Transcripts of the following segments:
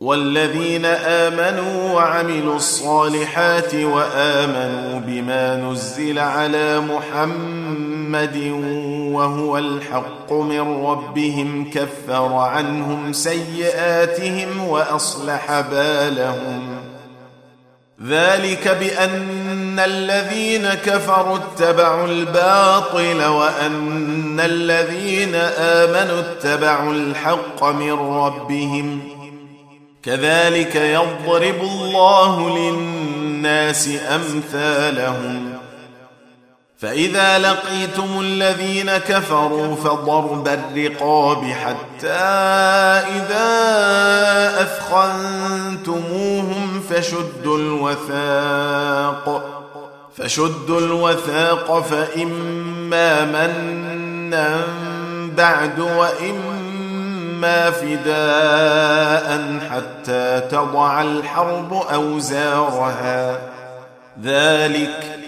والذين آمنوا وعملوا الصالحات وآمنوا بما نزل على محمد وهو الحق من ربهم كفر عنهم سيئاتهم وأصلح بالهم. ذلك بأن الذين كفروا اتبعوا الباطل وأن الذين آمنوا اتبعوا الحق من ربهم كذلك يضرب الله للناس أمثالهم. فإذا لقيتم الذين كفروا فضرب الرقاب حتى إذا أثخنتموهم فشدوا الوثاق. فشدوا الوثاق فإما منا بعد وإما فداء حتى تضع الحرب أوزارها. ذلك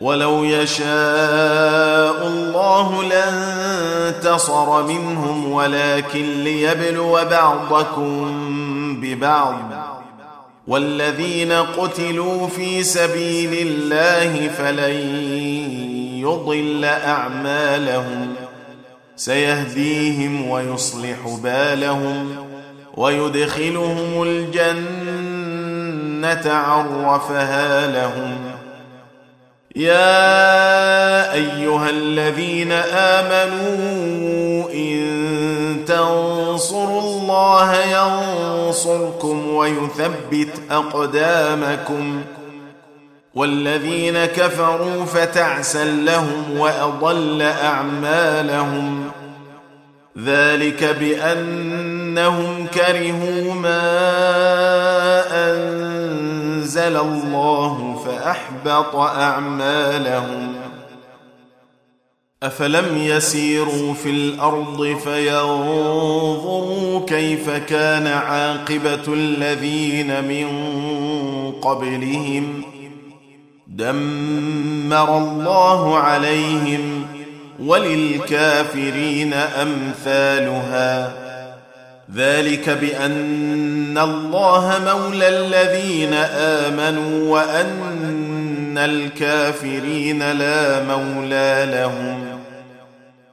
ولو يشاء الله لانتصر منهم ولكن ليبلو بعضكم ببعض. والذين قتلوا في سبيل الله فلن يضل أعمالهم. سيهديهم ويصلح بالهم ويدخلهم الجنة عرفها لهم. يا أيها الذين آمنوا إن تنصروا الله ينصركم ويثبت أقدامكم والذين كفروا فتعسا لهم وأضل أعمالهم. ذلك بأنهم كرهوا ما أنزل الله فأحبط أعمالهم. أفلم يسيروا في الأرض فينظروا كيف كان عاقبة الذين من قبلهم. دمر الله عليهم وللكافرين أمثالها. ذلك بأن الله مولى الذين آمنوا وأن الكافرين لا مولى لهم.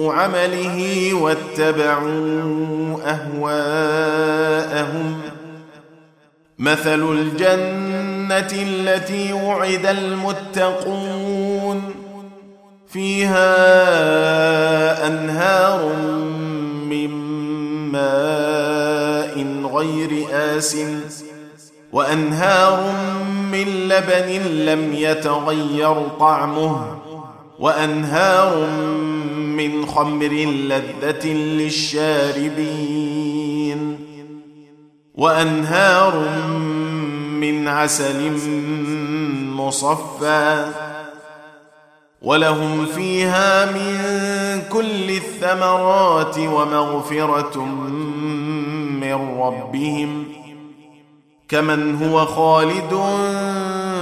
عمله واتبعوا أهواءهم. مثل الجنة التي وعد المتقون. فيها أنهار من ماء غير آسٍ وأنهار من لبن لم يتغير طعمه. وأنهار من خمر لذة للشاربين وأنهار من عسل مصفى ولهم فيها من كل الثمرات ومغفرة من ربهم كمن هو خالد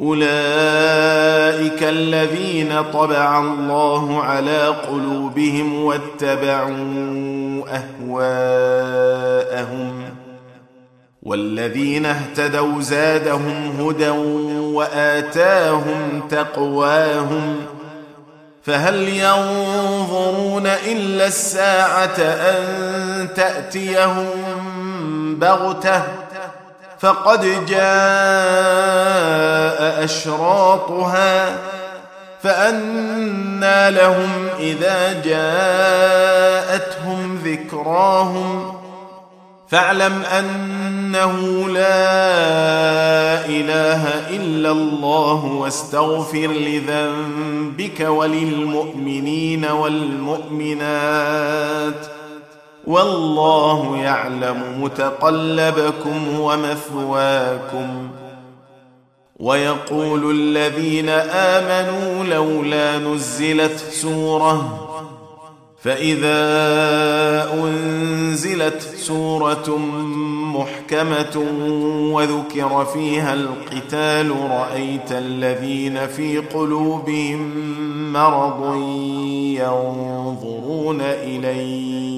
أولئك الذين طبع الله على قلوبهم واتبعوا أهواءهم والذين اهتدوا زادهم هدى وآتاهم تقواهم فهل ينظرون إلا الساعة أن تأتيهم بغتة فقد جاء أشراطها فأنى لهم إذا جاءتهم ذكراهم فاعلم أنه لا إله إلا الله واستغفر لذنبك وللمؤمنين والمؤمنات والله يعلم متقلبكم ومثواكم. ويقول الذين آمنوا لولا نزلت سورة فإذا أنزلت سورة محكمة وذكر فيها القتال رأيت الذين في قلوبهم مرض ينظرون اليك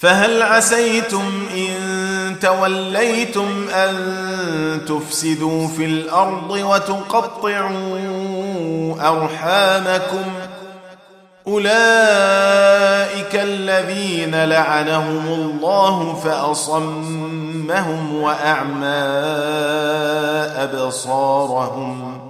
فهل عسيتم إن توليتم أن تفسدوا في الأرض وتقطعوا أرحامكم أولئك الذين لعنهم الله فأصمهم وأعمى أبصارهم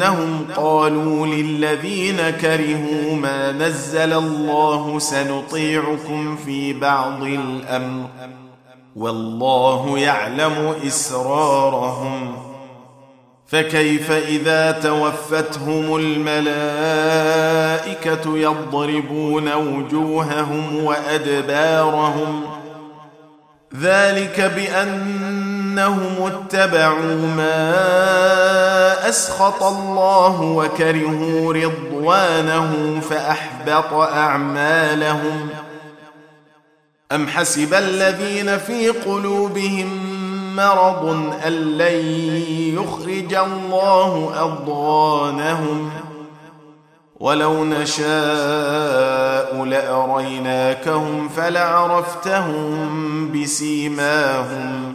بانهم قالوا للذين كرهوا ما نزل الله سنطيعكم في بعض الأمر والله يعلم إسرارهم فكيف إذا توفتهم الملائكة يضربون وجوههم وأدبارهم ذلك بانهم اتبعوا ما أسخط الله وكرهوا رضوانه فأحبط أعمالهم. أم حسب الذين في قلوبهم مرض أن لن يخرج الله أضغانهم؟ ولو نشاء لأريناكهم فلعرفتهم بسيماهم.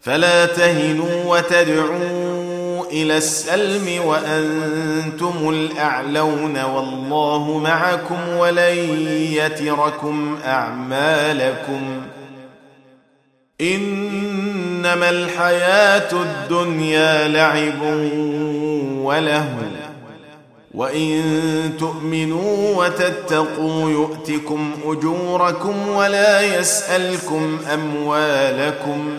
فلا تهنوا وتدعوا إلى السلم وأنتم الأعلون والله معكم ولن يتركم أعمالكم. إنما الحياة الدنيا لعب وله وإن تؤمنوا وتتقوا يؤتكم أجوركم ولا يسألكم أموالكم.